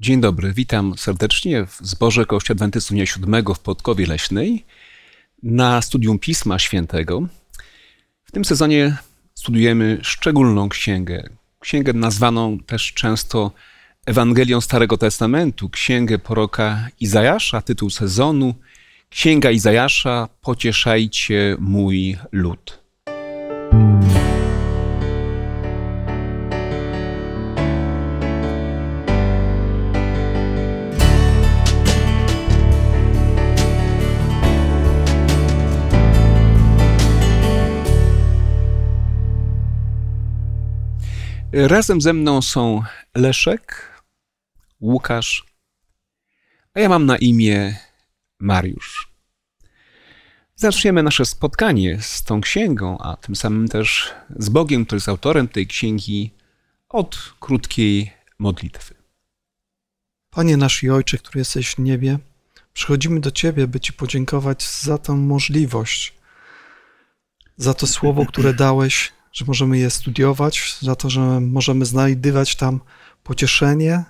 Dzień dobry, witam serdecznie w zborze Kościoła Adwentystów Dnia Siódmego w Podkowie Leśnej na studium Pisma Świętego. W tym sezonie studujemy szczególną księgę. Księgę nazwaną też często Ewangelią Starego Testamentu, księgę proroka Izajasza, tytuł sezonu Księga Izajasza Pocieszajcie mój lud. Razem ze mną są Leszek, Łukasz, a ja mam na imię Mariusz. Zaczniemy nasze spotkanie z tą księgą, a tym samym też z Bogiem, który jest autorem tej księgi, od krótkiej modlitwy. Panie nasz i Ojcze, który jesteś w niebie, przychodzimy do Ciebie, by Ci podziękować za tę możliwość, za to słowo, które dałeś że możemy je studiować, za to, że możemy znajdywać tam pocieszenie,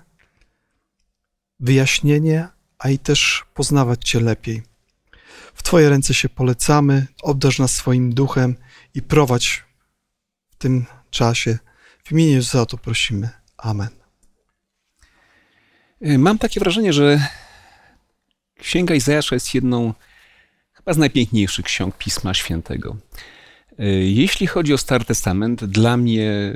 wyjaśnienie, a i też poznawać Cię lepiej. W Twoje ręce się polecamy, obdarz nas swoim duchem i prowadź w tym czasie. W imieniu Jezusa to prosimy. Amen. Mam takie wrażenie, że Księga Izajasza jest jedną chyba z najpiękniejszych ksiąg Pisma Świętego. E, jeśli chodzi o Stary Testament, dla mnie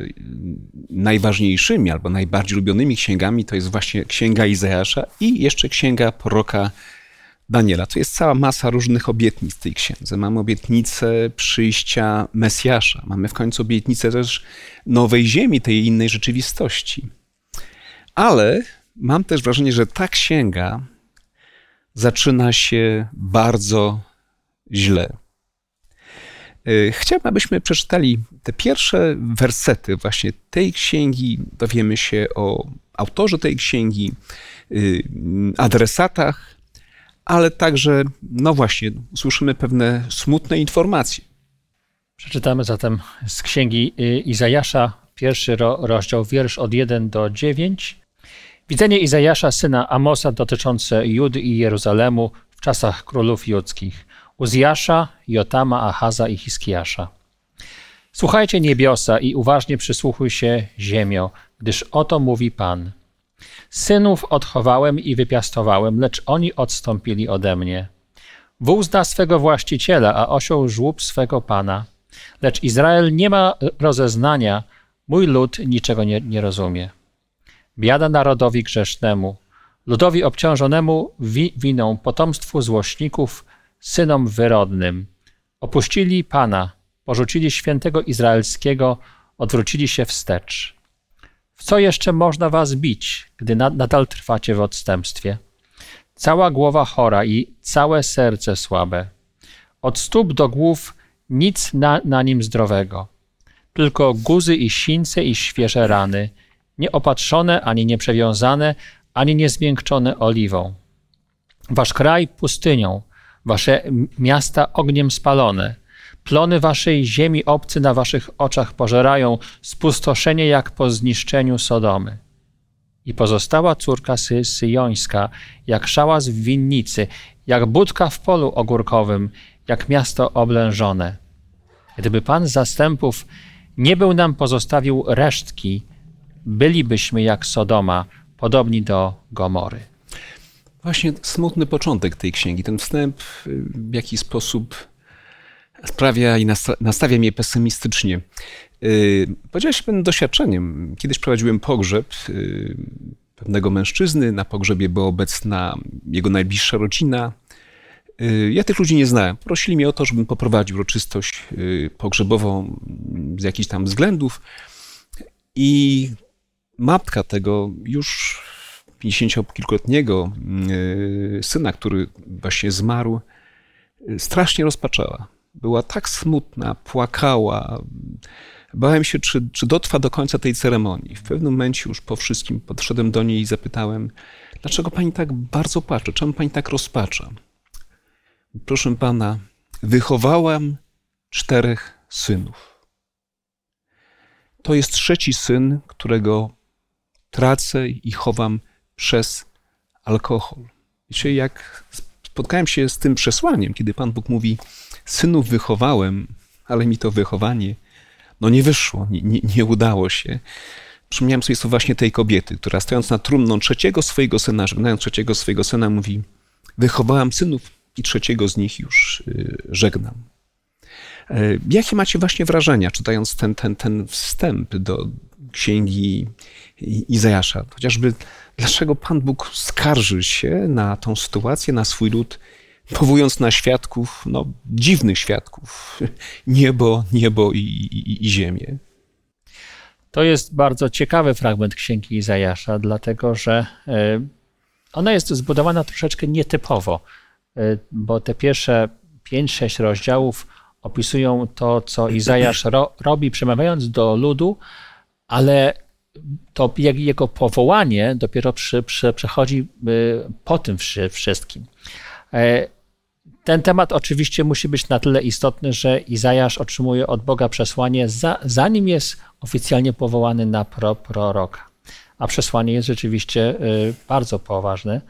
najważniejszymi albo najbardziej lubionymi księgami to jest właśnie Księga Izajasza i jeszcze Księga proroka Daniela. To jest cała masa różnych obietnic w tej księdze. Mamy obietnicę przyjścia Mesjasza, mamy w końcu obietnicę też nowej ziemi, tej innej rzeczywistości. Ale mam też wrażenie, że ta księga zaczyna się bardzo źle. Y, chciałbym, abyśmy przeczytali te pierwsze wersety właśnie tej księgi. Dowiemy się o autorze tej księgi, y, adresatach, ale także, no właśnie, usłyszymy pewne smutne informacje. Przeczytamy zatem z księgi y, Izajasza, pierwszy rozdział, wiersz od 1 do 9. Widzenie Izajasza, syna Amosa, dotyczące Judy i Jeruzalemu w czasach królów judzkich. Uzjasza, Jotama, Ahaza i Hiskiasza. Słuchajcie niebiosa i uważnie przysłuchuj się ziemio, gdyż oto mówi Pan. Synów odchowałem i wypiastowałem, lecz oni odstąpili ode mnie. Wół zna swego właściciela, a osioł żłób swego Pana. Lecz Izrael nie ma rozeznania, mój lud niczego nie, nie rozumie. Biada narodowi grzesznemu, ludowi obciążonemu wi winą, potomstwu złośników, synom wyrodnym. Opuścili Pana, porzucili świętego Izraelskiego, odwrócili się wstecz. W co jeszcze można was bić, gdy nadal trwacie w odstępstwie? Cała głowa chora i całe serce słabe. Od stóp do głów nic na, na nim zdrowego. Tylko guzy i sińce i świeże rany, nieopatrzone ani nieprzewiązane, ani niezmiękczone oliwą. Wasz kraj pustynią, wasze miasta ogniem spalone. Plony waszej ziemi obcy na waszych oczach pożerają, spustoszenie jak po zniszczeniu Sodomy. I pozostała córka sy syjońska, jak szałas w winnicy, jak budka w polu ogórkowym, jak miasto oblężone. Gdyby Pan zastępów nie był nam pozostawił resztki, bylibyśmy jak Sodoma, podobni do Gomory. Właśnie smutny początek tej księgi, ten wstęp y, w jakiś sposób sprawia i nastawia mnie pesymistycznie. Y, się pewnym doświadczeniem. Kiedyś prowadziłem pogrzeb y, pewnego mężczyzny. Na pogrzebie była obecna jego najbliższa rodzina. Ja tych ludzi nie znałem. Prosili mnie o to, żebym poprowadził uroczystość pogrzebową z jakichś tam względów. I matka tego już pięćdziesięciokilkuletniego y, syna, który właśnie zmarł, y, strasznie rozpaczała. Była tak smutna, płakała. Bałem się, czy, czy dotrwa do końca tej ceremonii. W pewnym momencie już po wszystkim podszedłem do niej i zapytałem, dlaczego pani tak bardzo płacze? Czemu pani tak rozpacza? Proszę pana, wychowałam czterech synów. To jest trzeci syn, którego tracę i chowam przez alkohol. Wiecie, jak spotkałem się z tym przesłaniem, kiedy Pan Bóg mówi: Synów wychowałem, ale mi to wychowanie no nie wyszło, nie, nie, nie udało się. Przypomniałem sobie to właśnie tej kobiety, która stojąc na trumną trzeciego swojego syna, żegnając trzeciego swojego syna, mówi: Wychowałam synów i trzeciego z nich już y, żegnam. E, jakie macie właśnie wrażenia, czytając ten, ten, ten wstęp do księgi Izajasza? Chociażby dlaczego Pan Bóg skarży się na tą sytuację, na swój lud, powołując na świadków, no, dziwnych świadków, niebo, niebo i, i, i ziemię. To jest bardzo ciekawy fragment księgi Izajasza, dlatego że e, ona jest zbudowana troszeczkę nietypowo, e, bo te pierwsze 5-6 rozdziałów opisują to, co Izajasz ro, robi, przemawiając do ludu, ale to jego powołanie dopiero przy, przy, przechodzi e, po tym wszystkim. Ten temat oczywiście musi być na tyle istotny, że Izajasz otrzymuje od Boga przesłanie, za, zanim jest oficjalnie powołany na pro, proroka. A przesłanie jest rzeczywiście y, bardzo poważne,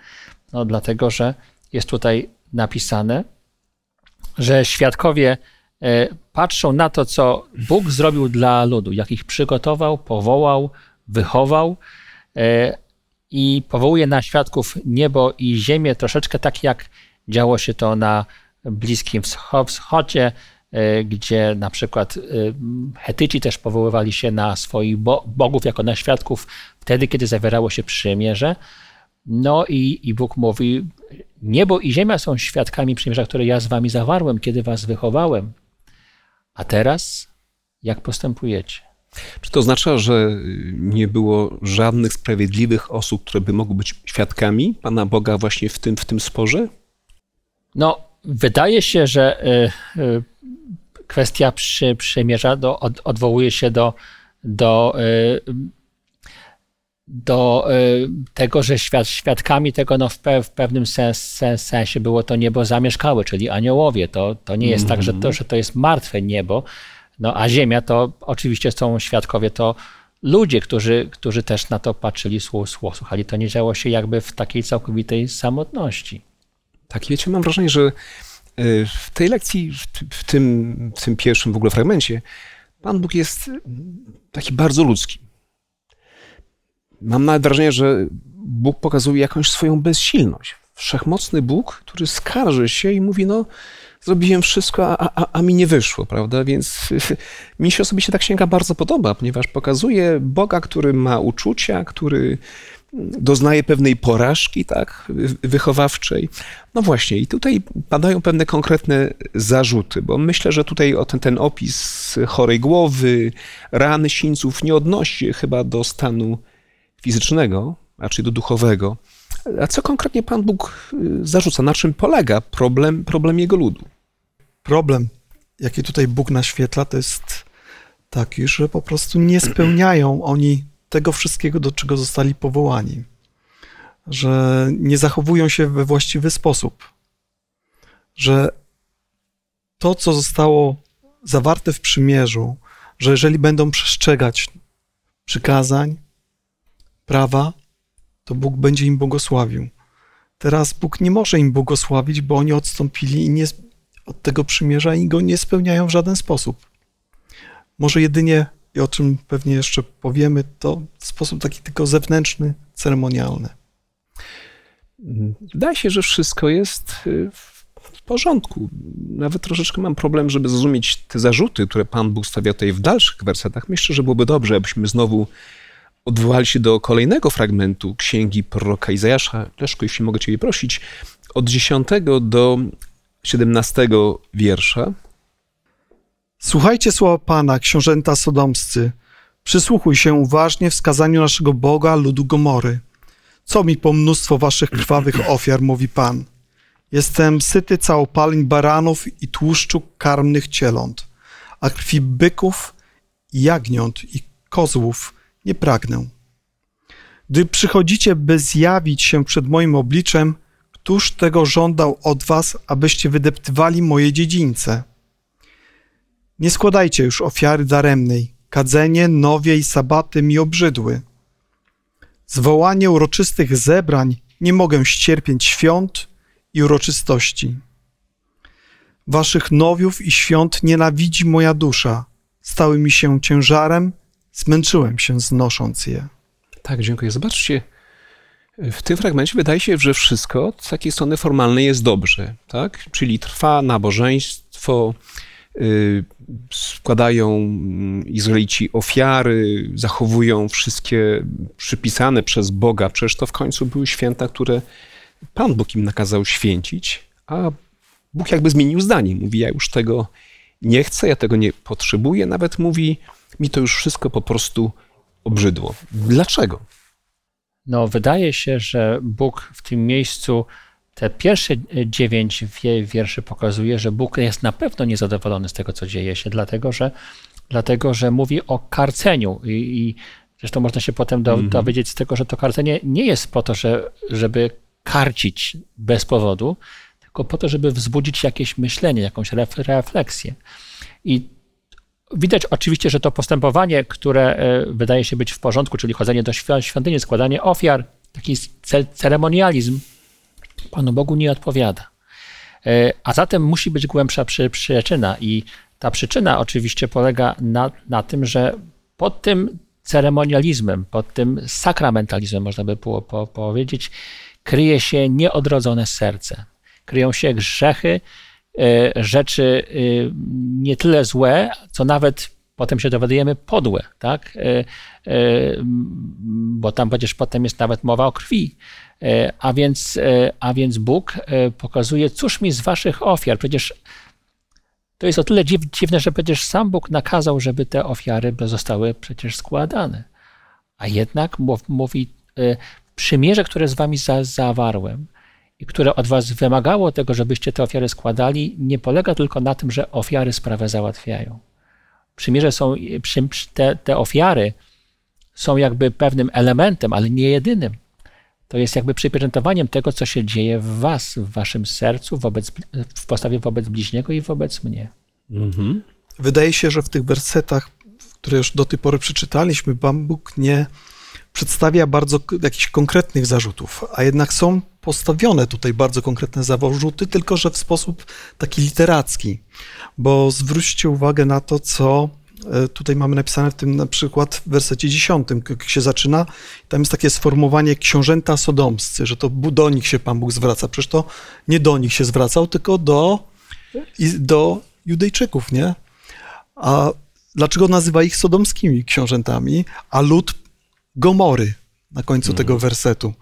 no, dlatego że jest tutaj napisane, że świadkowie y, patrzą na to, co Bóg zrobił dla ludu, jak ich przygotował, powołał, wychował y, i powołuje na świadków niebo i ziemię troszeczkę tak jak Działo się to na Bliskim Wschodzie, e, gdzie na przykład e, Hetyci też powoływali się na swoich bogów jako na świadków wtedy, kiedy zawierało się przymierze. No i, i Bóg mówi, niebo i ziemia są świadkami przymierza, które ja z wami zawarłem, kiedy was wychowałem. A teraz jak postępujecie? Czy to oznacza, że nie było żadnych sprawiedliwych osób, które by mogły być świadkami Pana Boga właśnie w tym, w tym sporze? No, wydaje się, że y, y, kwestia przy, przymierza do, od, odwołuje się do, do, y, do tego, że świad, świadkami tego no w, pe, w pewnym sens, sens, sensie było to niebo zamieszkałe, czyli aniołowie. To, to nie jest mm -hmm. tak, że to, mhm. że to jest martwe niebo, no a ziemia to oczywiście są świadkowie, to ludzie, którzy, którzy też na to patrzyli, słuchali. To nie działo się jakby w takiej całkowitej samotności. Tak, wiecie, mam wrażenie, że e, w tej lekcji, w tym, w tym pierwszym w ogóle fragmencie, Pan Bóg jest taki bardzo ludzki. Mam nawet wrażenie, że Bóg pokazuje jakąś swoją bezsilność. Wszechmocny Bóg, który skarży się i mówi, no zrobiłem wszystko, a, a, a mi nie wyszło, prawda? Więc mi się osobiście ta księga bardzo podoba, ponieważ pokazuje Boga, który ma uczucia, który doznaje pewnej porażki, tak, wychowawczej. No właśnie, i tutaj padają pewne konkretne zarzuty, bo myślę, że tutaj ten, ten opis chorej głowy, rany, sińców nie odnosi chyba do stanu fizycznego, raczej do duchowego. A co konkretnie Pan Bóg y, zarzuca? Na czym polega problem, problem jego ludu? Problem, jaki tutaj Bóg naświetla, to jest taki, że po prostu nie spełniają oni tego wszystkiego, do czego zostali powołani, że nie zachowują się we właściwy sposób, że to, co zostało zawarte w przymierzu, że jeżeli będą przestrzegać przykazań, prawa, to Bóg będzie im błogosławił. Teraz Bóg nie może im błogosławić, bo oni odstąpili nie, od tego przymierza i go nie spełniają w żaden sposób. Może jedynie i o czym pewnie jeszcze powiemy, to w sposób taki tylko zewnętrzny, ceremonialny. Wydaje się, że wszystko jest y, w porządku. Nawet troszeczkę mam problem, żeby zrozumieć te zarzuty, które Pan Bóg stawia tutaj w dalszych wersetach. Myślę, że byłoby dobrze, abyśmy znowu odwołali się do kolejnego fragmentu księgi proroka Izajasza. Leszko, jeśli mogę Ciebie prosić, od 10 do 17 wiersza. Słuchajcie słowa Pana, książęta sodomscy. Przysłuchuj się uważnie wskazaniu naszego Boga, ludu Gomory. Co mi po mnóstwo waszych krwawych ofiar, mówi Pan. Jestem syty całopaleń baranów i tłuszczu karmnych cieląt, a krwi byków, jagniąt i kozłów nie pragnę. Gdy przychodzicie, by zjawić się przed moim obliczem, któż tego żądał od was, abyście wydeptywali moje dziedzińce? Nie składajcie już ofiary daremnej. Kadzenie, nowie i sabaty mi obrzydły. Zwołanie uroczystych zebrań nie mogę ścierpieć świąt i uroczystości. Waszych nowiów i świąt nienawidzi moja dusza. Stały mi się ciężarem, zmęczyłem się znosząc je. Tak, dziękuję. Zobaczcie, w tym fragmencie wydaje się, że wszystko z takiej strony formalnej jest dobrze, tak? Czyli trwa nabożeństwo, y, składają mm, Izraelici ofiary, zachowują wszystkie przypisane przez Boga. Przecież to w końcu były święta, które Pan Bóg im nakazał święcić, a Bóg jakby zmienił zdanie. Mówi, ja już tego nie chcę, ja tego nie potrzebuję. Nawet mówi, mi to już wszystko po prostu obrzydło. Dlaczego? No, wydaje się, że Bóg w tym miejscu te pierwsze dziewięć wierszy pokazuje, że Bóg jest na pewno niezadowolony z tego, co dzieje się, dlatego że, dlatego, że mówi o karceniu i, i zresztą można się potem do, -hmm. dowiedzieć z tego, że to karcenie nie jest po to, że, żeby karcić bez powodu, tylko po to, żeby wzbudzić jakieś myślenie, jakąś refleksję. I Widać oczywiście, że to postępowanie, które e, wydaje się być w porządku, czyli chodzenie do świątyni, składanie ofiar, taki ceremonializm, Panu Bogu nie odpowiada. E, a zatem musi być głębsza przyczyna i ta przyczyna oczywiście polega na, na tym, że pod tym ceremonializmem, pod tym sakramentalizmem, można by było po, powiedzieć, kryje się nieodrodzone serce. Kryją się grzechy, rzeczy e, nie tyle złe, co nawet potem się dowiadujemy podłe, tak? E, bo tam przecież potem jest nawet mowa o krwi. A więc, a więc Bóg pokazuje, cóż mi z waszych ofiar? Przecież to jest o tyle dziwne, że przecież sam Bóg nakazał, żeby te ofiary zostały przecież składane. A jednak mówi, przymierze, które z wami zawarłem, i które od was wymagało tego, żebyście te ofiary składali, nie polega tylko na tym, że ofiary sprawę załatwiają. Przymierze są, te, te ofiary są jakby pewnym elementem, ale nie jedynym. To jest jakby przypieczętowaniem tego, co się dzieje w was, w waszym sercu, wobec, w postawie wobec bliźniego i wobec mnie. Mhm. Wydaje się, że w tych wersetach, które już do tej pory przeczytaliśmy, Pan Bóg nie przedstawia bardzo jakichś konkretnych zarzutów, a jednak są postawione tutaj bardzo konkretne zarzuty, tylko że w sposób taki literacki. Bo zwróćcie uwagę na to, co e, tutaj mamy napisane w tym na przykład w wersecie 10, jak się zaczyna, tam jest takie sformułowanie książęta sodomscy, że to do nich się Pan Bóg zwraca. Przecież to nie do nich się zwracał, tylko do, do Judejczyków, nie? A dlaczego nazywa ich sodomskimi książętami, a lud Gomory na końcu tego mhm. wersetu?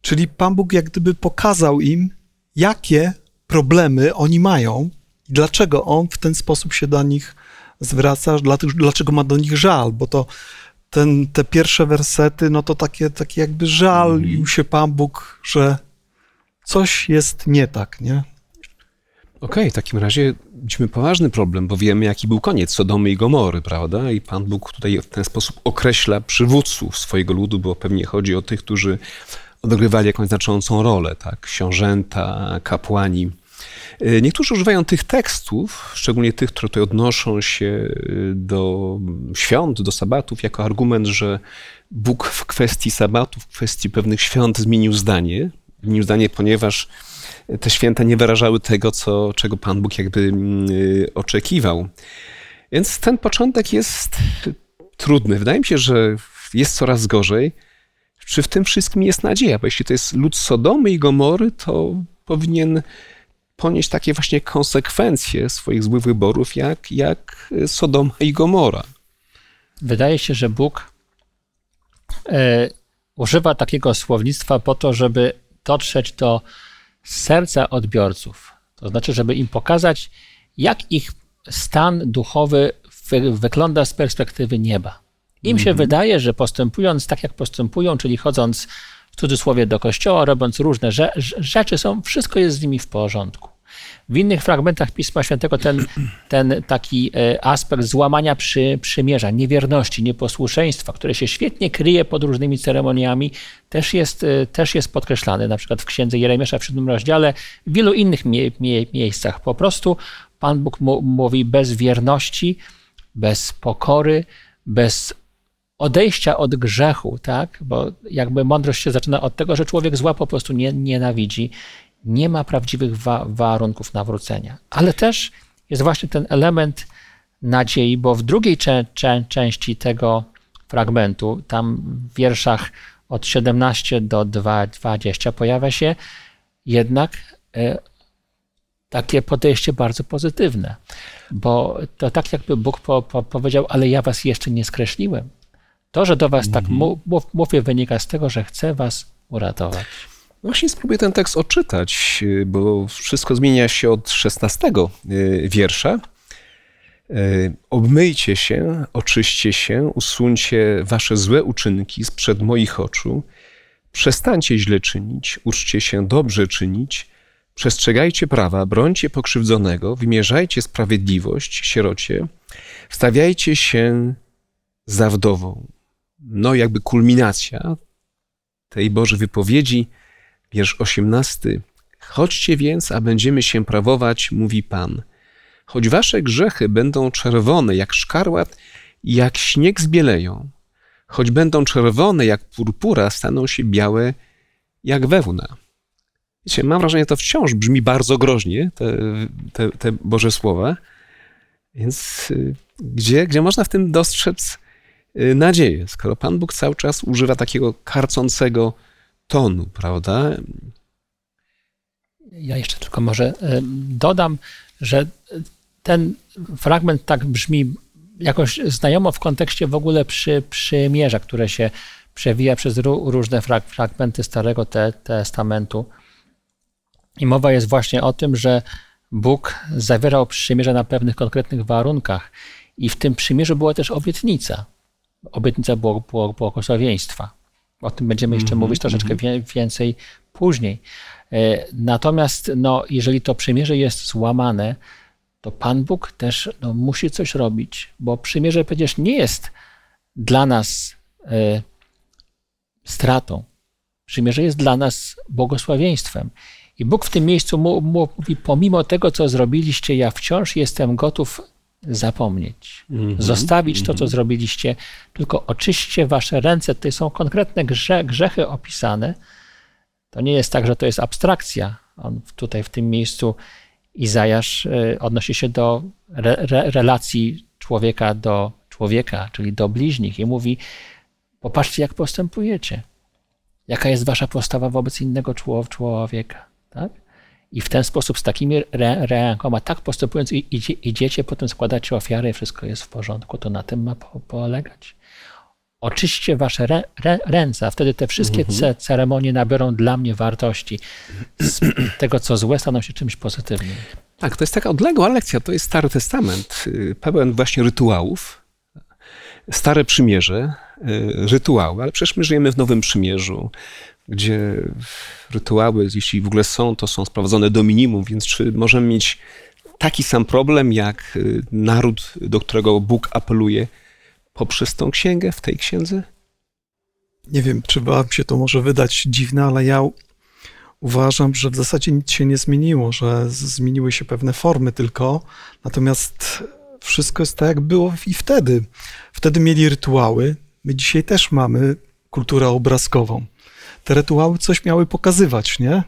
Czyli Pan Bóg jak gdyby pokazał im, jakie problemy oni mają i dlaczego On w ten sposób się do nich zwraca, dlaczego ma do nich żal, bo to ten, te pierwsze wersety, no to takie, takie jakby żalił mm. się Pan Bóg, że coś jest nie tak, nie? Okay, w takim razie widzimy poważny problem, bo wiemy, jaki był koniec Sodomy i Gomory, prawda? I Pan Bóg tutaj w ten sposób określa przywódców swojego ludu, bo pewnie chodzi o tych, którzy odgrywali jakąś znaczącą rolę, tak? Książęta, kapłani. Y, niektórzy używają tych tekstów, szczególnie tych, które tutaj odnoszą się y, do świąt, do sabatów, jako argument, że Bóg w kwestii sabatów, w kwestii pewnych świąt zmienił zdanie. Zmienił zdanie, ponieważ te święta nie wyrażały tego, co, czego Pan Bóg jakby y, oczekiwał. Więc ten początek jest trudny. Wydaje mi się, że jest coraz gorzej. Czy w tym wszystkim jest nadzieja? Bo jeśli to jest lud Sodomy i Gomory, to powinien ponieść takie właśnie konsekwencje swoich złych wyborów, jak, jak Sodoma i Gomora. Wydaje się, że Bóg e, używa takiego słownictwa po to, żeby dotrzeć do serca odbiorców. To znaczy, żeby im pokazać, jak ich stan duchowy wygląda z perspektywy nieba. Im się mhm. wydaje, że postępując tak, jak postępują, czyli chodząc w cudzysłowie do kościoła, robiąc różne rzeczy, są, wszystko jest z nimi w porządku. W innych fragmentach Pisma Świętego ten, ten taki e, aspekt złamania przy, przymierza, niewierności, nieposłuszeństwa, które się świetnie kryje pod różnymi ceremoniami, też jest, e, też jest podkreślany. Na przykład w księdze Jeremiasza w siódmym rozdziale, w wielu innych mie, mie, miejscach. Po prostu Pan Bóg mówi bez wierności, bez pokory, bez odejścia od grzechu, tak? Bo jakby mądrość się zaczyna od tego, że człowiek zła po prostu nie, nienawidzi, nie ma prawdziwych wa warunków nawrócenia. Ale też jest właśnie ten element nadziei, bo w drugiej cze cze części tego fragmentu, tam w wierszach od 17 do 20 pojawia się jednak e, takie podejście bardzo pozytywne, bo to tak jakby Bóg po, po, powiedział, ale ja was jeszcze nie skreśliłem. To, że do was tak mhm. tak mówię, wynika z tego, że chcę was uratować. Właśnie spróbuję ten tekst odczytać, y, bo wszystko zmienia się od 16 y, wiersza. Y, obmyjcie się, oczyście się, usuńcie wasze złe uczynki sprzed moich oczu. Przestańcie źle czynić, uczcie się dobrze czynić. Przestrzegajcie prawa, brońcie pokrzywdzonego, wymierzajcie sprawiedliwość sierocie, wstawiajcie się za wdową. No, jakby kulminacja tej Bożej wypowiedzi, wiersz 18. Chodźcie więc, a będziemy się prawować, mówi Pan. Choć wasze grzechy będą czerwone jak szkarłat jak śnieg zbieleją, choć będą czerwone jak purpura, staną się białe jak wełna. Wiecie, mam wrażenie, że to wciąż brzmi bardzo groźnie, te, te, te Boże Słowa. Więc y, gdzie, gdzie można w tym dostrzec y, nadzieję, skoro Pan Bóg cały czas używa takiego karcącego tonu, prawda? Ja jeszcze tylko może y, dodam, że ten fragment tak brzmi jakoś znajomo w kontekście w ogóle przy, przymierza, które się przewija przez różne fragmenty Starego Testamentu. I mowa jest właśnie o tym, że Bóg zawierał przymierze na pewnych konkretnych warunkach. I w tym przymierzu była też obietnica. Obietnica błogosławieństwa. O tym będziemy jeszcze mm -hmm, mówić troszeczkę -hmm. więcej później. E, natomiast no, jeżeli to przymierze jest złamane, to Pan Bóg też no, musi coś robić, bo przymierze przecież nie jest dla nas y, stratą. Przymierze jest dla nas błogosławieństwem. I Bóg w tym miejscu mówi: Pomimo tego, co zrobiliście, ja wciąż jestem gotów zapomnieć, mm -hmm, zostawić to, co mhm. zrobiliście, tylko oczyście wasze ręce. Tutaj są konkretne grze, grzechy opisane. To nie jest tak, że to jest abstrakcja. On tutaj w tym miejscu Izajasz e, odnosi się do re, re, relacji człowieka do człowieka, czyli do bliźnich i mówi: Popatrzcie, jak postępujecie. Jaka jest wasza postawa wobec innego człowieka. Tak? I w ten sposób, z takimi re, rękoma, tak postępując, idzie, idziecie, potem składacie ofiarę i wszystko jest w porządku. To na tym ma po, polegać. Oczyście wasze rę, rę, ręce, a wtedy te wszystkie mhm. ceremonie nabiorą dla mnie wartości. Z tego, co złe, staną się czymś pozytywnym. Tak, to jest taka odległa lekcja. To jest Stary Testament, y, pełen właśnie rytuałów. Stare przymierze, y, rytuały, ale przecież my żyjemy w Nowym Przymierzu, gdzie rytuały, jeśli w ogóle są, to są sprowadzone do minimum, więc czy możemy mieć taki sam problem jak y, naród, do którego Bóg apeluje, poprzez tą księgę, w tej księdze? Nie wiem, czy wam się to może wydać dziwne, ale ja uważam, że w zasadzie nic się nie zmieniło, że zmieniły się pewne formy tylko, natomiast wszystko jest tak, jak było i wtedy. Wtedy mieli rytuały, my dzisiaj też mamy kulturę obrazkową. Te rytuały coś miały pokazywać, nie?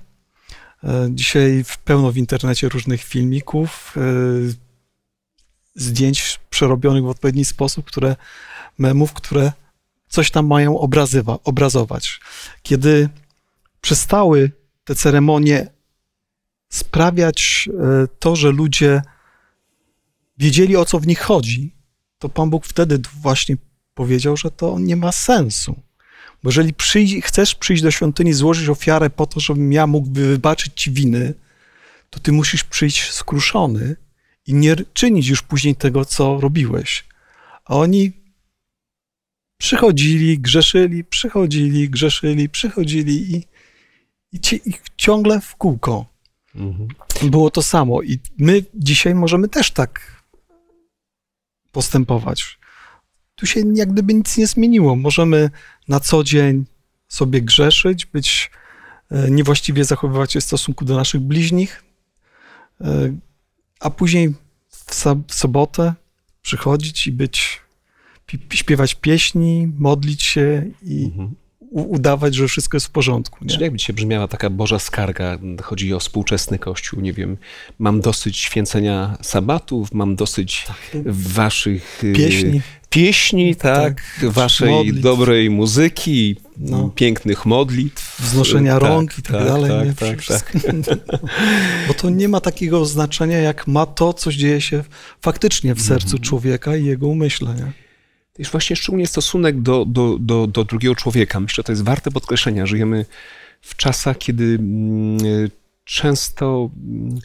E, dzisiaj pełno w internecie różnych filmików, e, zdjęć przerobionych w odpowiedni sposób, które memów, które coś tam mają obrazywa, obrazować. Kiedy przestały te ceremonie sprawiać e, to, że ludzie wiedzieli o co w nich chodzi, to Pan Bóg wtedy właśnie powiedział, że to nie ma sensu. Bo jeżeli przyjść, chcesz przyjść do świątyni, złożyć ofiarę po to, żebym ja mógł wybaczyć ci winy, to ty musisz przyjść skruszony i nie czynić już później tego, co robiłeś. A oni przychodzili, grzeszyli, przychodzili, grzeszyli, przychodzili i, i, ci, i ciągle w kółko. Mhm. Było to samo. I my dzisiaj możemy też tak postępować. Tu się jak gdyby nic nie zmieniło. Możemy na co dzień sobie grzeszyć, być e, niewłaściwie zachowywać się w stosunku do naszych bliźnich, e, a później w sobotę przychodzić i być pi- śpiewać pieśni, modlić się i Mhm. Udawać, że wszystko jest w porządku. Nie? Czyli jakby dzisiaj brzmiała taka Boża skarga, chodzi o współczesny Kościół, nie wiem, mam dosyć święcenia sabatów, mam dosyć waszych y, Pieśni. pieśni tak, waszej modlitw. dobrej muzyki, No. pięknych modlitw. Wznoszenia Tak, rąk i tak, dalej. Tak, nie? tak, Wszystko. tak. Bo to nie ma takiego znaczenia, jak ma to, co dzieje się faktycznie w sercu Mhm. człowieka i jego umyśle. Nie? Jest właśnie szczególnie stosunek do, do, do, do drugiego człowieka. Myślę, że to jest warte podkreślenia. Żyjemy w czasach, kiedy mm, y, często mm,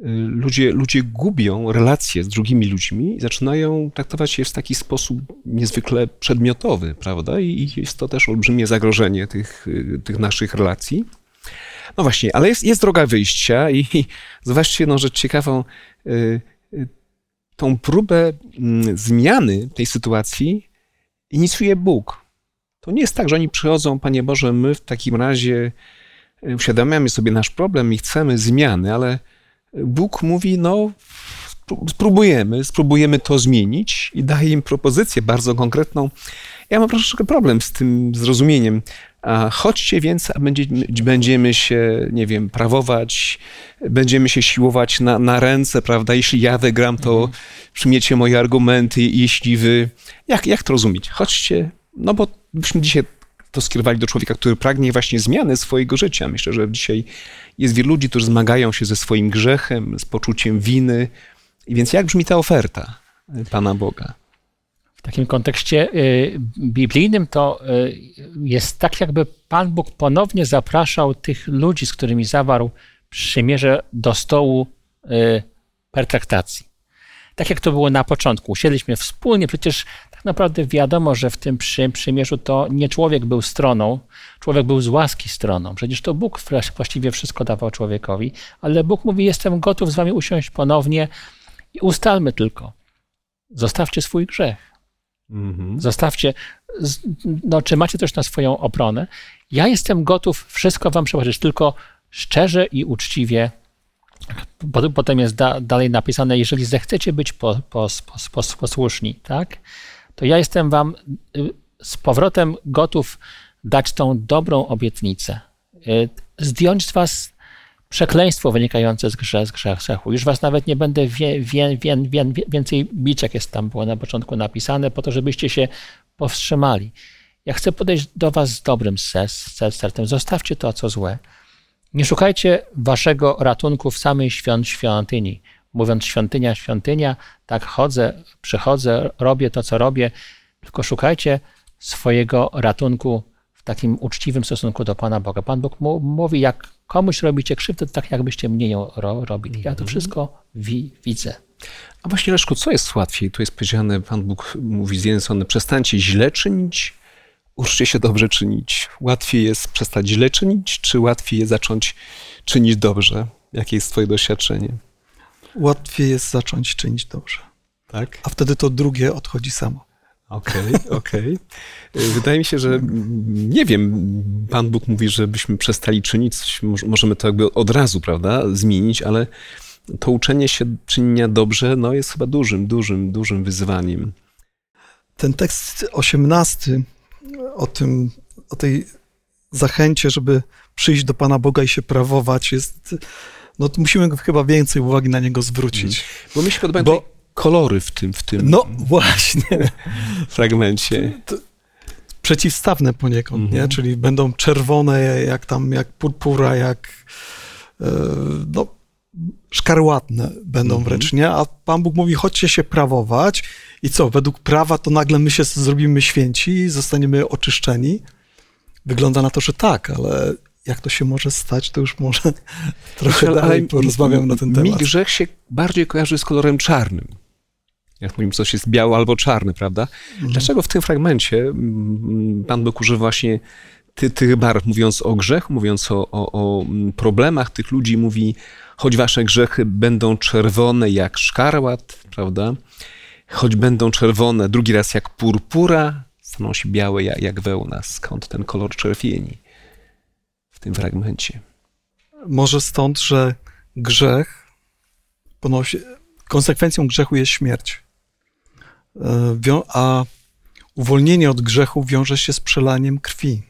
y, ludzie, ludzie gubią relacje z drugimi ludźmi i zaczynają traktować je w taki sposób niezwykle przedmiotowy, prawda? I jest to też olbrzymie zagrożenie tych, y, tych naszych relacji. No właśnie, ale jest, jest droga wyjścia i, i zobaczcie jedną rzecz ciekawą. Tą próbę mm, zmiany tej sytuacji inicjuje Bóg. To nie jest tak, że oni przychodzą, Panie Boże, my w takim razie y, uświadamiamy sobie nasz problem i chcemy zmiany, ale Bóg mówi, no spró- spróbujemy, spróbujemy to zmienić i daje im propozycję bardzo konkretną. Ja mam troszeczkę problem z tym zrozumieniem. A chodźcie więc, a będziemy, się, nie wiem, prawować, będziemy się siłować na, na ręce, prawda? Jeśli ja wygram, to przyjmiecie moje argumenty, jeśli wy... Jak, jak to rozumieć? Chodźcie, no bo byśmy dzisiaj to skierowali do człowieka, który pragnie właśnie zmiany swojego życia. Myślę, że dzisiaj jest wielu ludzi, którzy zmagają się ze swoim grzechem, z poczuciem winy. I więc jak brzmi ta oferta Pana Boga? Takim kontekście y, biblijnym to y, jest tak, jakby Pan Bóg ponownie zapraszał tych ludzi, z którymi zawarł przymierze do stołu y, pertraktacji. Tak jak to było na początku. Usiedliśmy wspólnie, przecież tak naprawdę wiadomo, że w tym przy, przymierzu to nie człowiek był stroną, człowiek był z łaski stroną. Przecież to Bóg właściwie wszystko dawał człowiekowi, ale Bóg mówi, jestem gotów z wami usiąść ponownie i ustalmy tylko. Zostawcie swój grzech. Mhm. Zostawcie, no, czy macie coś na swoją obronę. Ja jestem gotów wszystko wam przebaczyć, tylko szczerze i uczciwie. Potem- jest da, dalej napisane, jeżeli zechcecie być po, po, po, pos- posłuszni, tak? To ja jestem wam y, z powrotem gotów dać tą dobrą obietnicę. Y, Zdjąć z was przekleństwo wynikające z, grze, z grze- grzechu. Już was nawet nie będę wie, wie, wie, wie, więcej bić, jak jest tam było na początku napisane, po to, żebyście się powstrzymali. Ja chcę podejść do was z dobrym ser- ser- sercem. Zostawcie to, co złe. Nie szukajcie waszego ratunku w samej świąt, świątyni. Mówiąc świątynia, świątynia, tak chodzę, przychodzę, robię to, co robię, tylko szukajcie swojego ratunku takim uczciwym stosunku do Pana Boga. Pan Bóg mu- mówi, jak komuś robicie krzywdę, to tak jakbyście mnie ją ro, robili. Ja to wszystko wi, widzę. A właśnie, Leszku, co jest łatwiej? Tu jest powiedziane, Pan Bóg mówi z jednej strony, przestańcie źle czynić, uczcie się dobrze czynić. Łatwiej jest przestać źle czynić, czy łatwiej jest zacząć czynić dobrze? Jakie jest twoje doświadczenie? Łatwiej jest zacząć czynić dobrze, Tak? a wtedy to drugie odchodzi samo. Okej, okej. Wydaje mi się, że nie wiem, Pan Bóg mówi, żebyśmy przestali czynić, coś, moż- możemy to jakby od razu, prawda, zmienić, ale to uczenie się czynienia dobrze, no jest chyba dużym, dużym, dużym wyzwaniem. Ten tekst osiemnasty o tym, o tej zachęcie, żeby przyjść do Pana Boga i się prawować, jest, no to musimy chyba więcej uwagi na niego zwrócić. Bo mi się podobają Bo- Bo... kolory w tym, w tym No właśnie, fragmencie. przeciwstawne poniekąd, Mhm. nie? Czyli będą czerwone jak tam, jak purpura, jak e, no, szkarłatne będą Mhm. wręcz, nie? A Pan Bóg mówi, chodźcie się prawować i co, według prawa to nagle my się zrobimy święci i zostaniemy oczyszczeni? Wygląda na to, że tak, ale jak to się może stać, to już może trochę Ale- dalej ale porozmawiam na ten Mi temat. grzech się bardziej kojarzy z kolorem czarnym. Jak mówimy, coś jest białe albo czarne, prawda? Mhm. Dlaczego w tym fragmencie mm, Pan Bóg używa właśnie ty, tych barw, mówiąc o grzechu, mówiąc o, o, o mm, problemach tych ludzi, mówi, choć wasze grzechy będą czerwone jak szkarłat, prawda? Choć będą czerwone drugi raz jak purpura, staną się białe jak, jak wełna. Skąd ten kolor czerwieni w tym fragmencie? Może stąd, że grzech ponosi, konsekwencją grzechu jest śmierć. E, A uwolnienie od grzechu wiąże się z przelaniem krwi.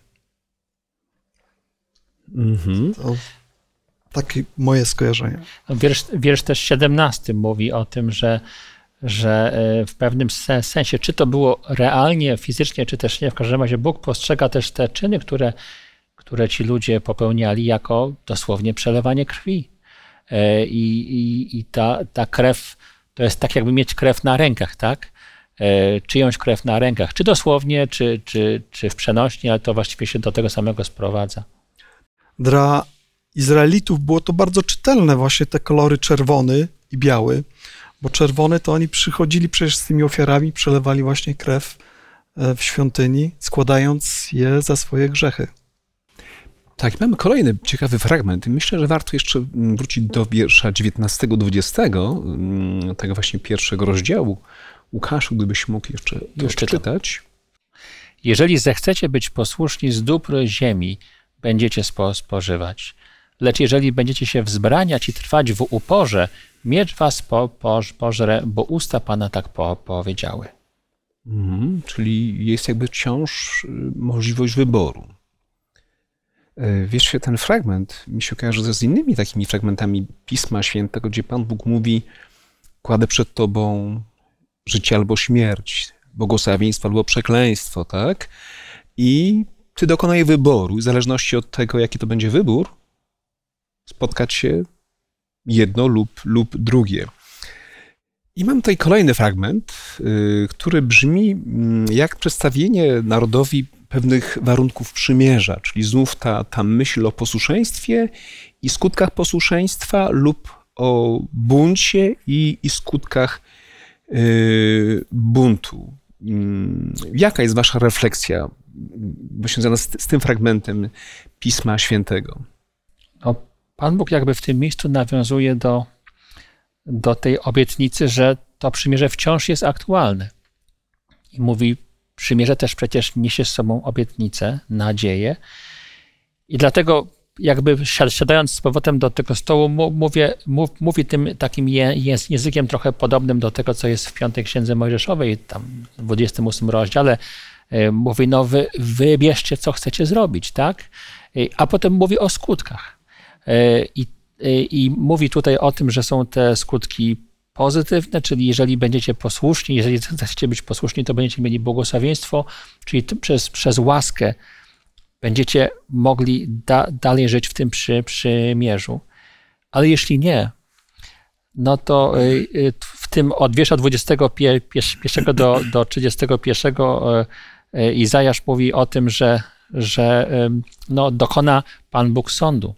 Mhm. To takie moje skojarzenie. Wiersz, wiersz też 17 mówi o tym, że, że e, w pewnym se- sensie, czy to było realnie, fizycznie, czy też nie, w każdym razie Bóg postrzega też te czyny, które, które ci ludzie popełniali, jako dosłownie przelewanie krwi. E, I, i, i ta, ta krew to jest tak, jakby mieć krew na rękach, tak? E, Czyjąś krew na rękach, czy dosłownie, czy, czy, czy w przenośni, ale to właściwie się do tego samego sprowadza. Dla Izraelitów było to bardzo czytelne, właśnie te kolory czerwony i biały, bo czerwony to oni przychodzili przecież z tymi ofiarami, przelewali właśnie krew e, w świątyni, składając je za swoje grzechy. Tak, mamy kolejny ciekawy fragment. Myślę, że warto jeszcze mm, wrócić do wiersza 19-20, mm, tego właśnie pierwszego rozdziału. Łukaszu, gdybyś mógł jeszcze to czytam. czytać. Jeżeli zechcecie być posłuszni z dóbr ziemi, będziecie spo, spożywać. Lecz jeżeli będziecie się wzbraniać i trwać w uporze, miecz was po, po, pożre, bo usta Pana tak po, powiedziały. Mhm, czyli jest jakby wciąż y, możliwość wyboru. E, Wiesz, ten fragment mi się kojarzy z innymi takimi fragmentami Pisma Świętego, gdzie Pan Bóg mówi: Kładę przed Tobą życie albo śmierć, błogosławieństwo albo przekleństwo, tak? I Ty dokonaj wyboru, w zależności od tego, jaki to będzie wybór, spotkać się jedno lub, lub drugie. I mam tutaj kolejny fragment, y, który brzmi mm, jak przedstawienie narodowi pewnych warunków przymierza, czyli znów ta, ta myśl o posłuszeństwie i skutkach posłuszeństwa lub o buncie i, i skutkach buntu. Mm, Jaka jest wasza refleksja mm, właśnie związana z, z tym fragmentem Pisma Świętego? No, Pan Bóg jakby w tym miejscu nawiązuje do, do tej obietnicy, że to przymierze wciąż jest aktualne. I mówi, przymierze też przecież niesie z sobą obietnicę, nadzieję. I dlatego jakby si- siadając z powrotem do tego stołu, mówię, mów, mówi tym takim językiem trochę podobnym do tego, co jest w piątej księdze Mojżeszowej, tam w 28 rozdziale. E, Mówi, no wy, wybierzcie, co chcecie zrobić, tak? E, A potem mówi o skutkach. E, I, I mówi tutaj o tym, że są te skutki pozytywne, czyli jeżeli będziecie posłuszni, jeżeli chcecie być posłuszni, to będziecie mieli błogosławieństwo, czyli przez, przez łaskę będziecie mogli da, dalej żyć w tym przy, przymierzu. Ale jeśli nie, no to y, y, w tym od wiersza 21 do, do 31 y, Izajasz mówi o tym, że, że no, dokona Pan Bóg sądu.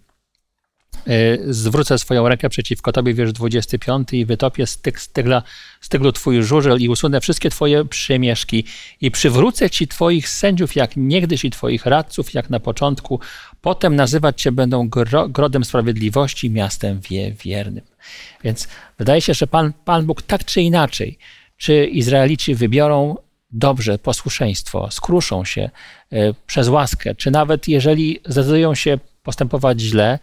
Y, Zwrócę swoją rękę przeciwko Tobie, wiersz 25, i wytopię z, tyg, z, tygla, z Twój żużel i usunę wszystkie Twoje przymieszki i przywrócę Ci Twoich sędziów jak niegdyś i Twoich radców jak na początku. Potem nazywać Cię będą gro, grodem sprawiedliwości, miastem wie, wiernym. Więc wydaje się, że Pan, Pan Bóg tak czy inaczej, czy Izraelici wybiorą dobrze posłuszeństwo, skruszą się y, przez łaskę, czy nawet jeżeli zdecydują się postępować źle,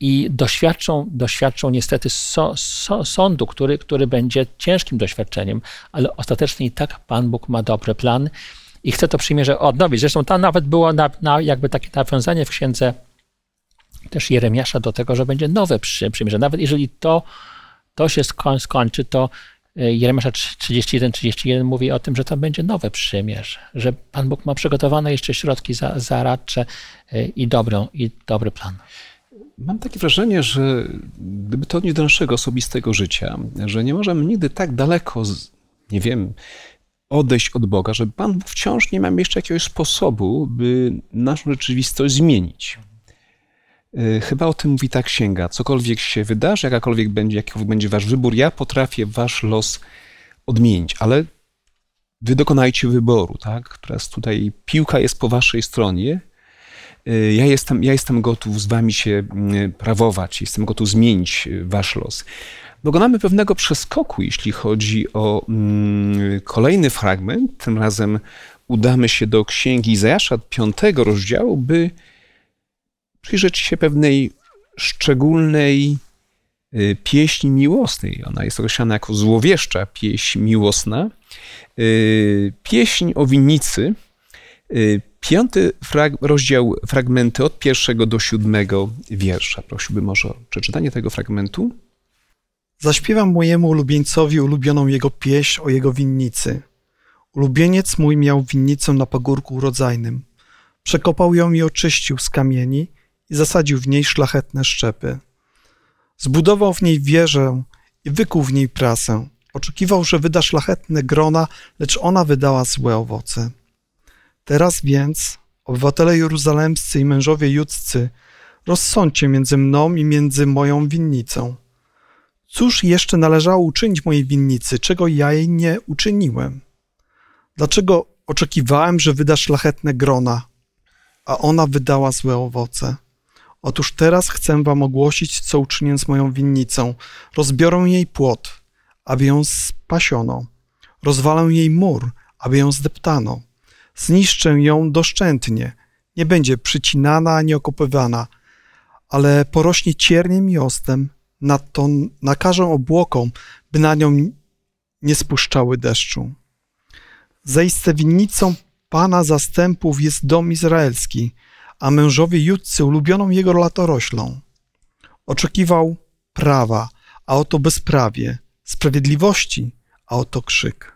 i doświadczą, doświadczą niestety so, so, sądu, który, który będzie ciężkim doświadczeniem, ale ostatecznie i tak Pan Bóg ma dobry plan i chce to przymierze odnowić. Zresztą tam nawet było na, na jakby takie nawiązanie w księdze też Jeremiasza do tego, że będzie nowe przy- przymierze. Nawet jeżeli to, to się skoń, skończy, to y, Jeremiasza 31-31 mówi o tym, że to będzie nowe przymierze, że Pan Bóg ma przygotowane jeszcze środki za, zaradcze y, i dobrą, i dobry plan. Mam takie wrażenie, że gdyby to odnieść do naszego osobistego życia, że nie możemy nigdy tak daleko, z, nie wiem, odejść od Boga, że Pan wciąż nie ma jeszcze jakiegoś sposobu, by naszą rzeczywistość zmienić. Y, Chyba o tym mówi ta księga. Cokolwiek się wydarzy, jakakolwiek będzie, będzie wasz wybór, ja potrafię wasz los odmienić, ale wy dokonajcie wyboru, tak? Teraz tutaj piłka jest po waszej stronie. Ja jestem, ja jestem gotów z wami się mm, prawować, jestem gotów zmienić y, wasz los. Dokonamy pewnego przeskoku, jeśli chodzi o mm, kolejny fragment. Tym razem udamy się do księgi Izajasza, piątego rozdziału, by przyjrzeć się pewnej szczególnej y, pieśń miłosnej. Ona jest określana jako złowieszcza pieśń miłosna. Y, pieśń o winnicy. Piąty frag rozdział, fragmenty od pierwszego do siódmego wiersza. Prosiłbym może o przeczytanie tego fragmentu. Zaśpiewam mojemu ulubieńcowi ulubioną jego pieśń o jego winnicy. Ulubieniec mój miał winnicę na pagórku urodzajnym. Przekopał ją i oczyścił z kamieni i zasadził w niej szlachetne szczepy. Zbudował w niej wieżę i wykuł w niej prasę. Oczekiwał, że wyda szlachetne grona, lecz ona wydała złe owoce. Teraz więc, obywatele jeruzalemscy i mężowie judzcy, rozsądźcie między mną i między moją winnicą. Cóż jeszcze należało uczynić mojej winnicy, czego ja jej nie uczyniłem? Dlaczego oczekiwałem, że wyda szlachetne grona, a ona wydała złe owoce? Otóż teraz chcę wam ogłosić, co uczynię z moją winnicą. Rozbiorę jej płot, aby ją spasiono. Rozwalę jej mur, aby ją zdeptano. Zniszczę ją doszczętnie. Nie będzie przycinana ani okopywana, ale porośnie cierniem i ostem. Nadto nakażę obłokom, by na nią nie spuszczały deszczu. Zaiste winnicą Pana zastępów jest dom izraelski, a mężowie judcy ulubioną jego latoroślą. Oczekiwał prawa, a oto bezprawie, sprawiedliwości, a oto krzyk.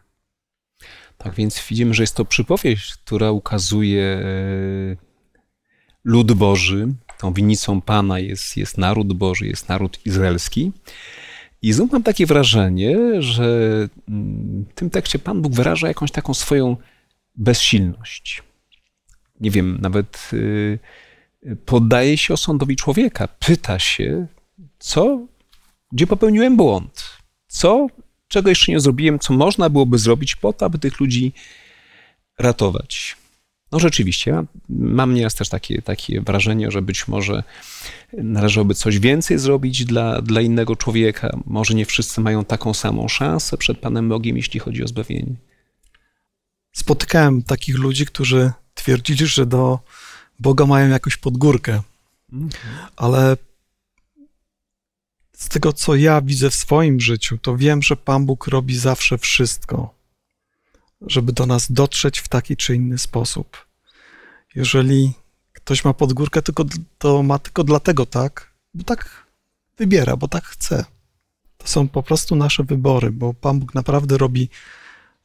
Tak więc widzimy, że jest to przypowieść, która ukazuje e, lud Boży. Tą winnicą Pana jest, jest naród Boży, jest naród izraelski. I znów mam takie wrażenie, że mm, w tym tekście Pan Bóg wyraża jakąś taką swoją bezsilność. Nie wiem, nawet y, poddaje się osądowi człowieka. Pyta się, co, gdzie popełniłem błąd? Co, czego jeszcze nie zrobiłem, co można byłoby zrobić po to, aby tych ludzi ratować? No rzeczywiście, mam nieraz też takie, takie wrażenie, że być może należałoby coś więcej zrobić dla, dla innego człowieka. Może nie wszyscy mają taką samą szansę przed Panem Bogiem, jeśli chodzi o zbawienie. Spotykałem takich ludzi, którzy twierdzili, że do Boga mają jakąś podgórkę. Ale z tego, co ja widzę w swoim życiu, to wiem, że Pan Bóg robi zawsze wszystko, żeby do nas dotrzeć w taki czy inny sposób. Jeżeli ktoś ma podgórkę, tylko, to ma tylko dlatego tak, bo tak wybiera, bo tak chce. To są po prostu nasze wybory, bo Pan Bóg naprawdę robi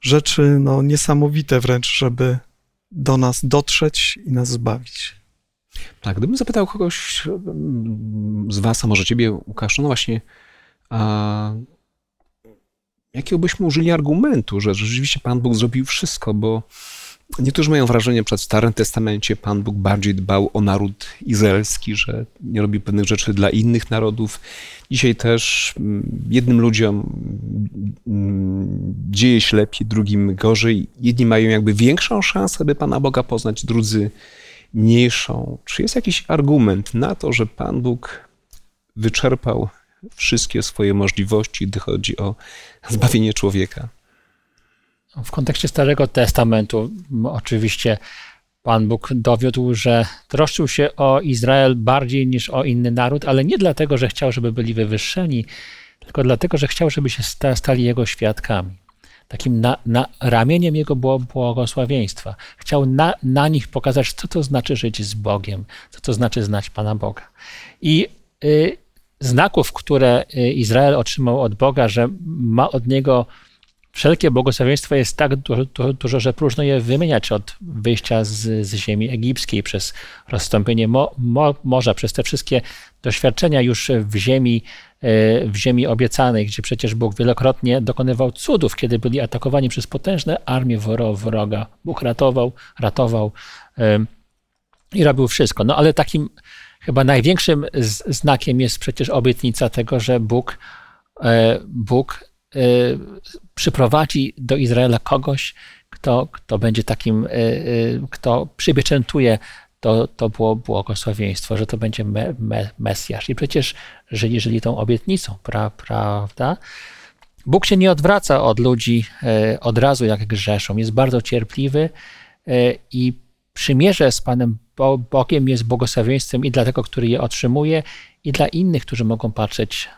rzeczy no, niesamowite wręcz, żeby do nas dotrzeć i nas zbawić. Tak, gdybym zapytał kogoś mm, z Was, a może Ciebie, Łukasz, no właśnie, a jakiego byśmy użyli argumentu, że rzeczywiście Pan Bóg zrobił wszystko, bo Niektórzy mają wrażenie, że przed Starym Testamencie Pan Bóg bardziej dbał o naród izraelski, że nie robi pewnych rzeczy dla innych narodów. Dzisiaj też mm, jednym ludziom mm, dzieje się lepiej, drugim gorzej. Jedni mają jakby większą szansę, by Pana Boga poznać, drudzy mniejszą. Czy jest jakiś argument na to, że Pan Bóg wyczerpał wszystkie swoje możliwości, gdy chodzi o zbawienie człowieka? W kontekście Starego Testamentu oczywiście Pan Bóg dowiódł, że troszczył się o Izrael bardziej niż o inny naród, ale nie dlatego, że chciał, żeby byli wywyższeni, tylko dlatego, że chciał, żeby się stali Jego świadkami. Takim na, na ramieniem Jego było błogosławieństwa. Chciał na, na nich pokazać, co to znaczy żyć z Bogiem, co to znaczy znać Pana Boga. I y, znaków, które y, Izrael otrzymał od Boga, że ma od Niego Wszelkie błogosławieństwo jest tak dużo, dużo, że próżno je wymieniać od wyjścia z, z ziemi egipskiej, przez rozstąpienie mo, mo, morza, przez te wszystkie doświadczenia już w ziemi, w ziemi obiecanej, gdzie przecież Bóg wielokrotnie dokonywał cudów, kiedy byli atakowani przez potężne armie wroga. Bóg ratował, ratował i robił wszystko. No ale takim chyba największym znakiem jest przecież obietnica tego, że Bóg, e, Bóg Y, przyprowadzi do Izraela kogoś, kto, kto będzie takim, kto przypieczętuje to, to było błogosławieństwo, że to będzie me, me, Mesjasz. I przecież żyli, żyli tą obietnicą, pra, prawda? Bóg się nie odwraca od ludzi od razu, jak grzeszą. Jest bardzo cierpliwy i przymierze z Panem Bogiem jest błogosławieństwem i dla tego, który je otrzymuje, i dla innych, którzy mogą patrzeć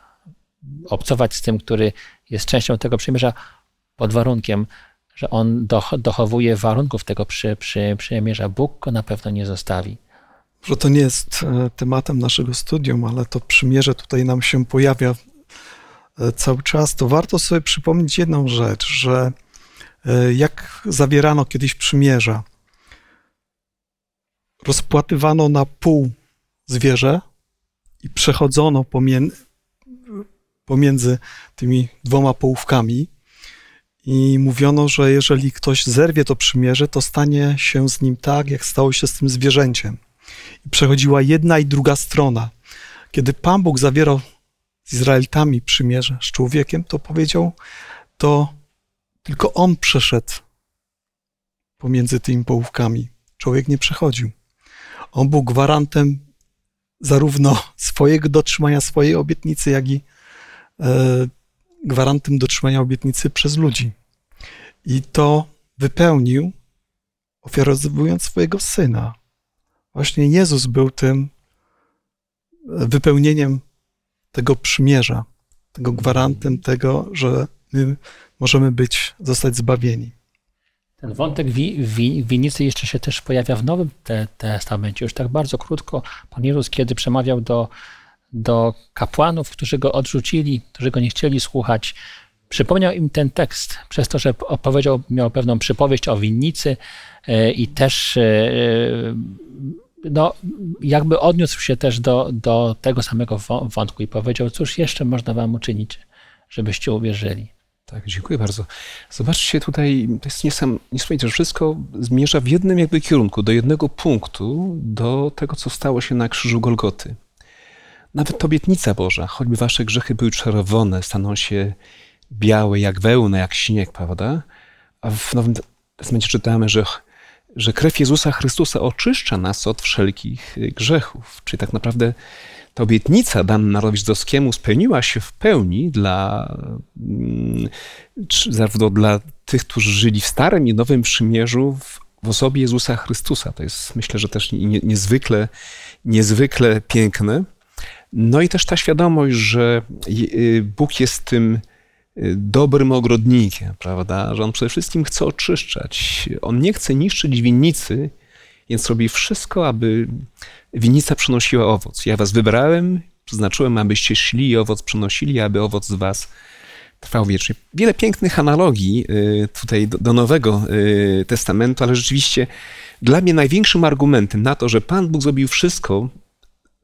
obcować z tym, który jest częścią tego przymierza pod warunkiem, że on dochowuje warunków tego przy, przy, przymierza. Bóg go na pewno nie zostawi. Że to nie jest e, tematem naszego studium, ale to przymierze tutaj nam się pojawia e, cały czas, to warto sobie przypomnieć jedną rzecz, że e, jak zawierano kiedyś przymierza, rozpłatywano na pół zwierzę i przechodzono pomiędzy, pomiędzy tymi dwoma połówkami i mówiono, że jeżeli ktoś zerwie to przymierze, to stanie się z nim tak, jak stało się z tym zwierzęciem. I przechodziła jedna i druga strona. Kiedy Pan Bóg zawierał z Izraelitami przymierze z człowiekiem, to powiedział, to tylko on przeszedł pomiędzy tymi połówkami. Człowiek nie przechodził. On był gwarantem zarówno swojego dotrzymania swojej obietnicy, jak i e, gwarantem dotrzymania obietnicy przez ludzi. I to wypełnił, ofiarowując swojego syna. Właśnie Jezus był tym wypełnieniem tego przymierza, tego gwarantem tego, że my możemy być, zostać zbawieni. Ten wątek wi, wi, jeszcze się też pojawia w Nowym te, Testamencie. Już tak bardzo krótko Pan Jezus, kiedy przemawiał do, do kapłanów, którzy go odrzucili, którzy go nie chcieli słuchać, przypomniał im ten tekst, przez to, że opowiedział, miał pewną przypowieść o winnicy e, i też e, no, jakby odniósł się też do, do tego samego wątku i powiedział, cóż jeszcze można wam uczynić, żebyście uwierzyli. Tak, dziękuję bardzo. Zobaczcie tutaj, to jest niesam, niesamowite, że wszystko zmierza w jednym jakby kierunku, do jednego punktu, do tego, co stało się na krzyżu Golgoty. Nawet obietnica Boża, choćby wasze grzechy były czerwone, staną się białe jak wełna, jak śnieg, prawda? A w Nowym Testamencie czytamy, że, że krew Jezusa Chrystusa oczyszcza nas od wszelkich grzechów. Czyli tak naprawdę ta obietnica dana narodowi żydowskiemu spełniła się w pełni dla, mm, zarówno dla tych, którzy żyli w Starym i Nowym Przymierzu w, w osobie Jezusa Chrystusa. To jest, myślę, że też nie, niezwykle, niezwykle piękne. No i też ta świadomość, że y, Bóg jest tym y, dobrym ogrodnikiem, prawda? Że On przede wszystkim chce oczyszczać. On nie chce niszczyć winnicy, więc robi wszystko, aby winnica przynosiła owoc. Ja was wybrałem, przeznaczyłem, abyście szli i owoc przynosili, aby owoc z was trwał wiecznie. Wiele pięknych analogii y, tutaj do, do Nowego y, Testamentu, ale rzeczywiście dla mnie największym argumentem na to, że Pan Bóg zrobił wszystko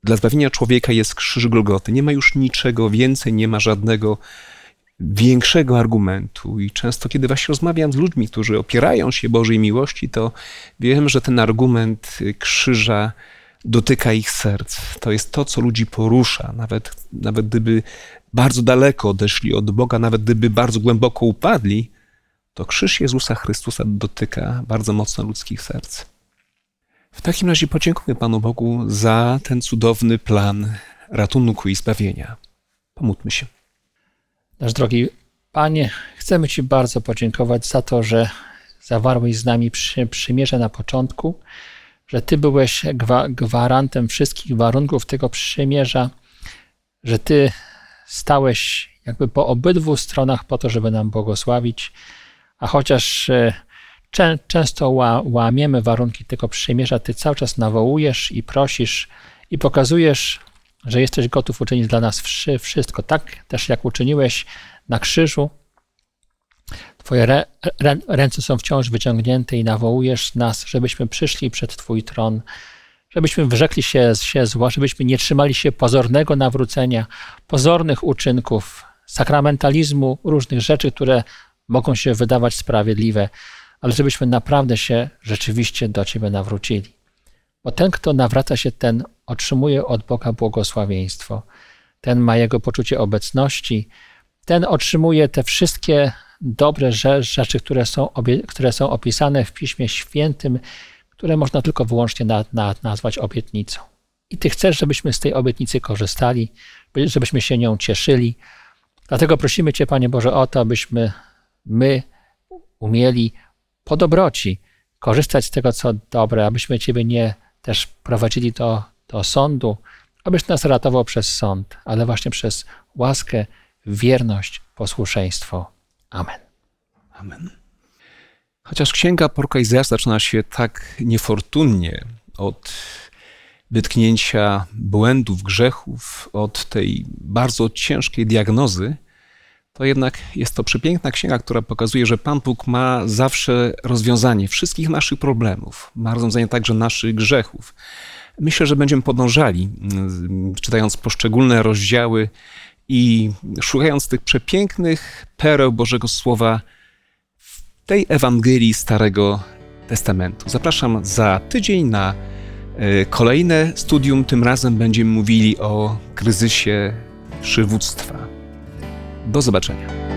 dla zbawienia człowieka jest krzyż Golgoty. Nie ma już niczego więcej, nie ma żadnego większego argumentu. I często, kiedy właśnie rozmawiam z ludźmi, którzy opierają się Bożej miłości, to wiem, że ten argument krzyża dotyka ich serc. To jest to, co ludzi porusza, nawet, nawet gdyby bardzo daleko odeszli od Boga, nawet gdyby bardzo głęboko upadli, to krzyż Jezusa Chrystusa dotyka bardzo mocno ludzkich serc. W takim razie podziękuję Panu Bogu za ten cudowny plan ratunku i zbawienia. Pomódlmy się. Nasz drogi Panie, chcemy Ci bardzo podziękować za to, że zawarłeś z nami przy, przymierze na początku, że Ty byłeś gwa, gwarantem wszystkich warunków tego przymierza, że Ty stałeś jakby po obydwu stronach po to, żeby nam błogosławić, a chociaż e, czę, często łamiemy warunki tego przymierza, Ty cały czas nawołujesz i prosisz i pokazujesz że jesteś gotów uczynić dla nas wszystko, tak też jak uczyniłeś na krzyżu. Twoje rę, rę, ręce są wciąż wyciągnięte i nawołujesz nas, żebyśmy przyszli przed Twój tron, żebyśmy wyrzekli się, się zła, żebyśmy nie trzymali się pozornego nawrócenia, pozornych uczynków, sakramentalizmu, różnych rzeczy, które mogą się wydawać sprawiedliwe, ale żebyśmy naprawdę się rzeczywiście do Ciebie nawrócili. Bo ten, kto nawraca się, ten otrzymuje od Boga błogosławieństwo. Ten ma Jego poczucie obecności, ten otrzymuje te wszystkie dobre rzeczy, które są, które są opisane w Piśmie Świętym, które można tylko wyłącznie na, na, nazwać obietnicą. I Ty chcesz, żebyśmy z tej obietnicy korzystali, żebyśmy się nią cieszyli. Dlatego prosimy Cię, Panie Boże, o to, abyśmy my umieli po dobroci korzystać z tego, co dobre, abyśmy Ciebie nie też prowadzili do, do sądu, abyś nas ratował przez sąd, ale właśnie przez łaskę wierność, posłuszeństwo. Amen. Amen. Chociaż księga proroka Izajasza zaczyna się tak niefortunnie od wytknięcia błędów, grzechów, od tej bardzo ciężkiej diagnozy, to jednak jest to przepiękna księga, która pokazuje, że Pan Bóg ma zawsze rozwiązanie wszystkich naszych problemów, ma rozwiązanie także naszych grzechów. Myślę, że będziemy podążali, mm, czytając poszczególne rozdziały i szukając tych przepięknych pereł Bożego Słowa w tej Ewangelii Starego Testamentu. Zapraszam za tydzień na e, kolejne studium. Tym razem będziemy mówili o kryzysie przywództwa. Do zobaczenia.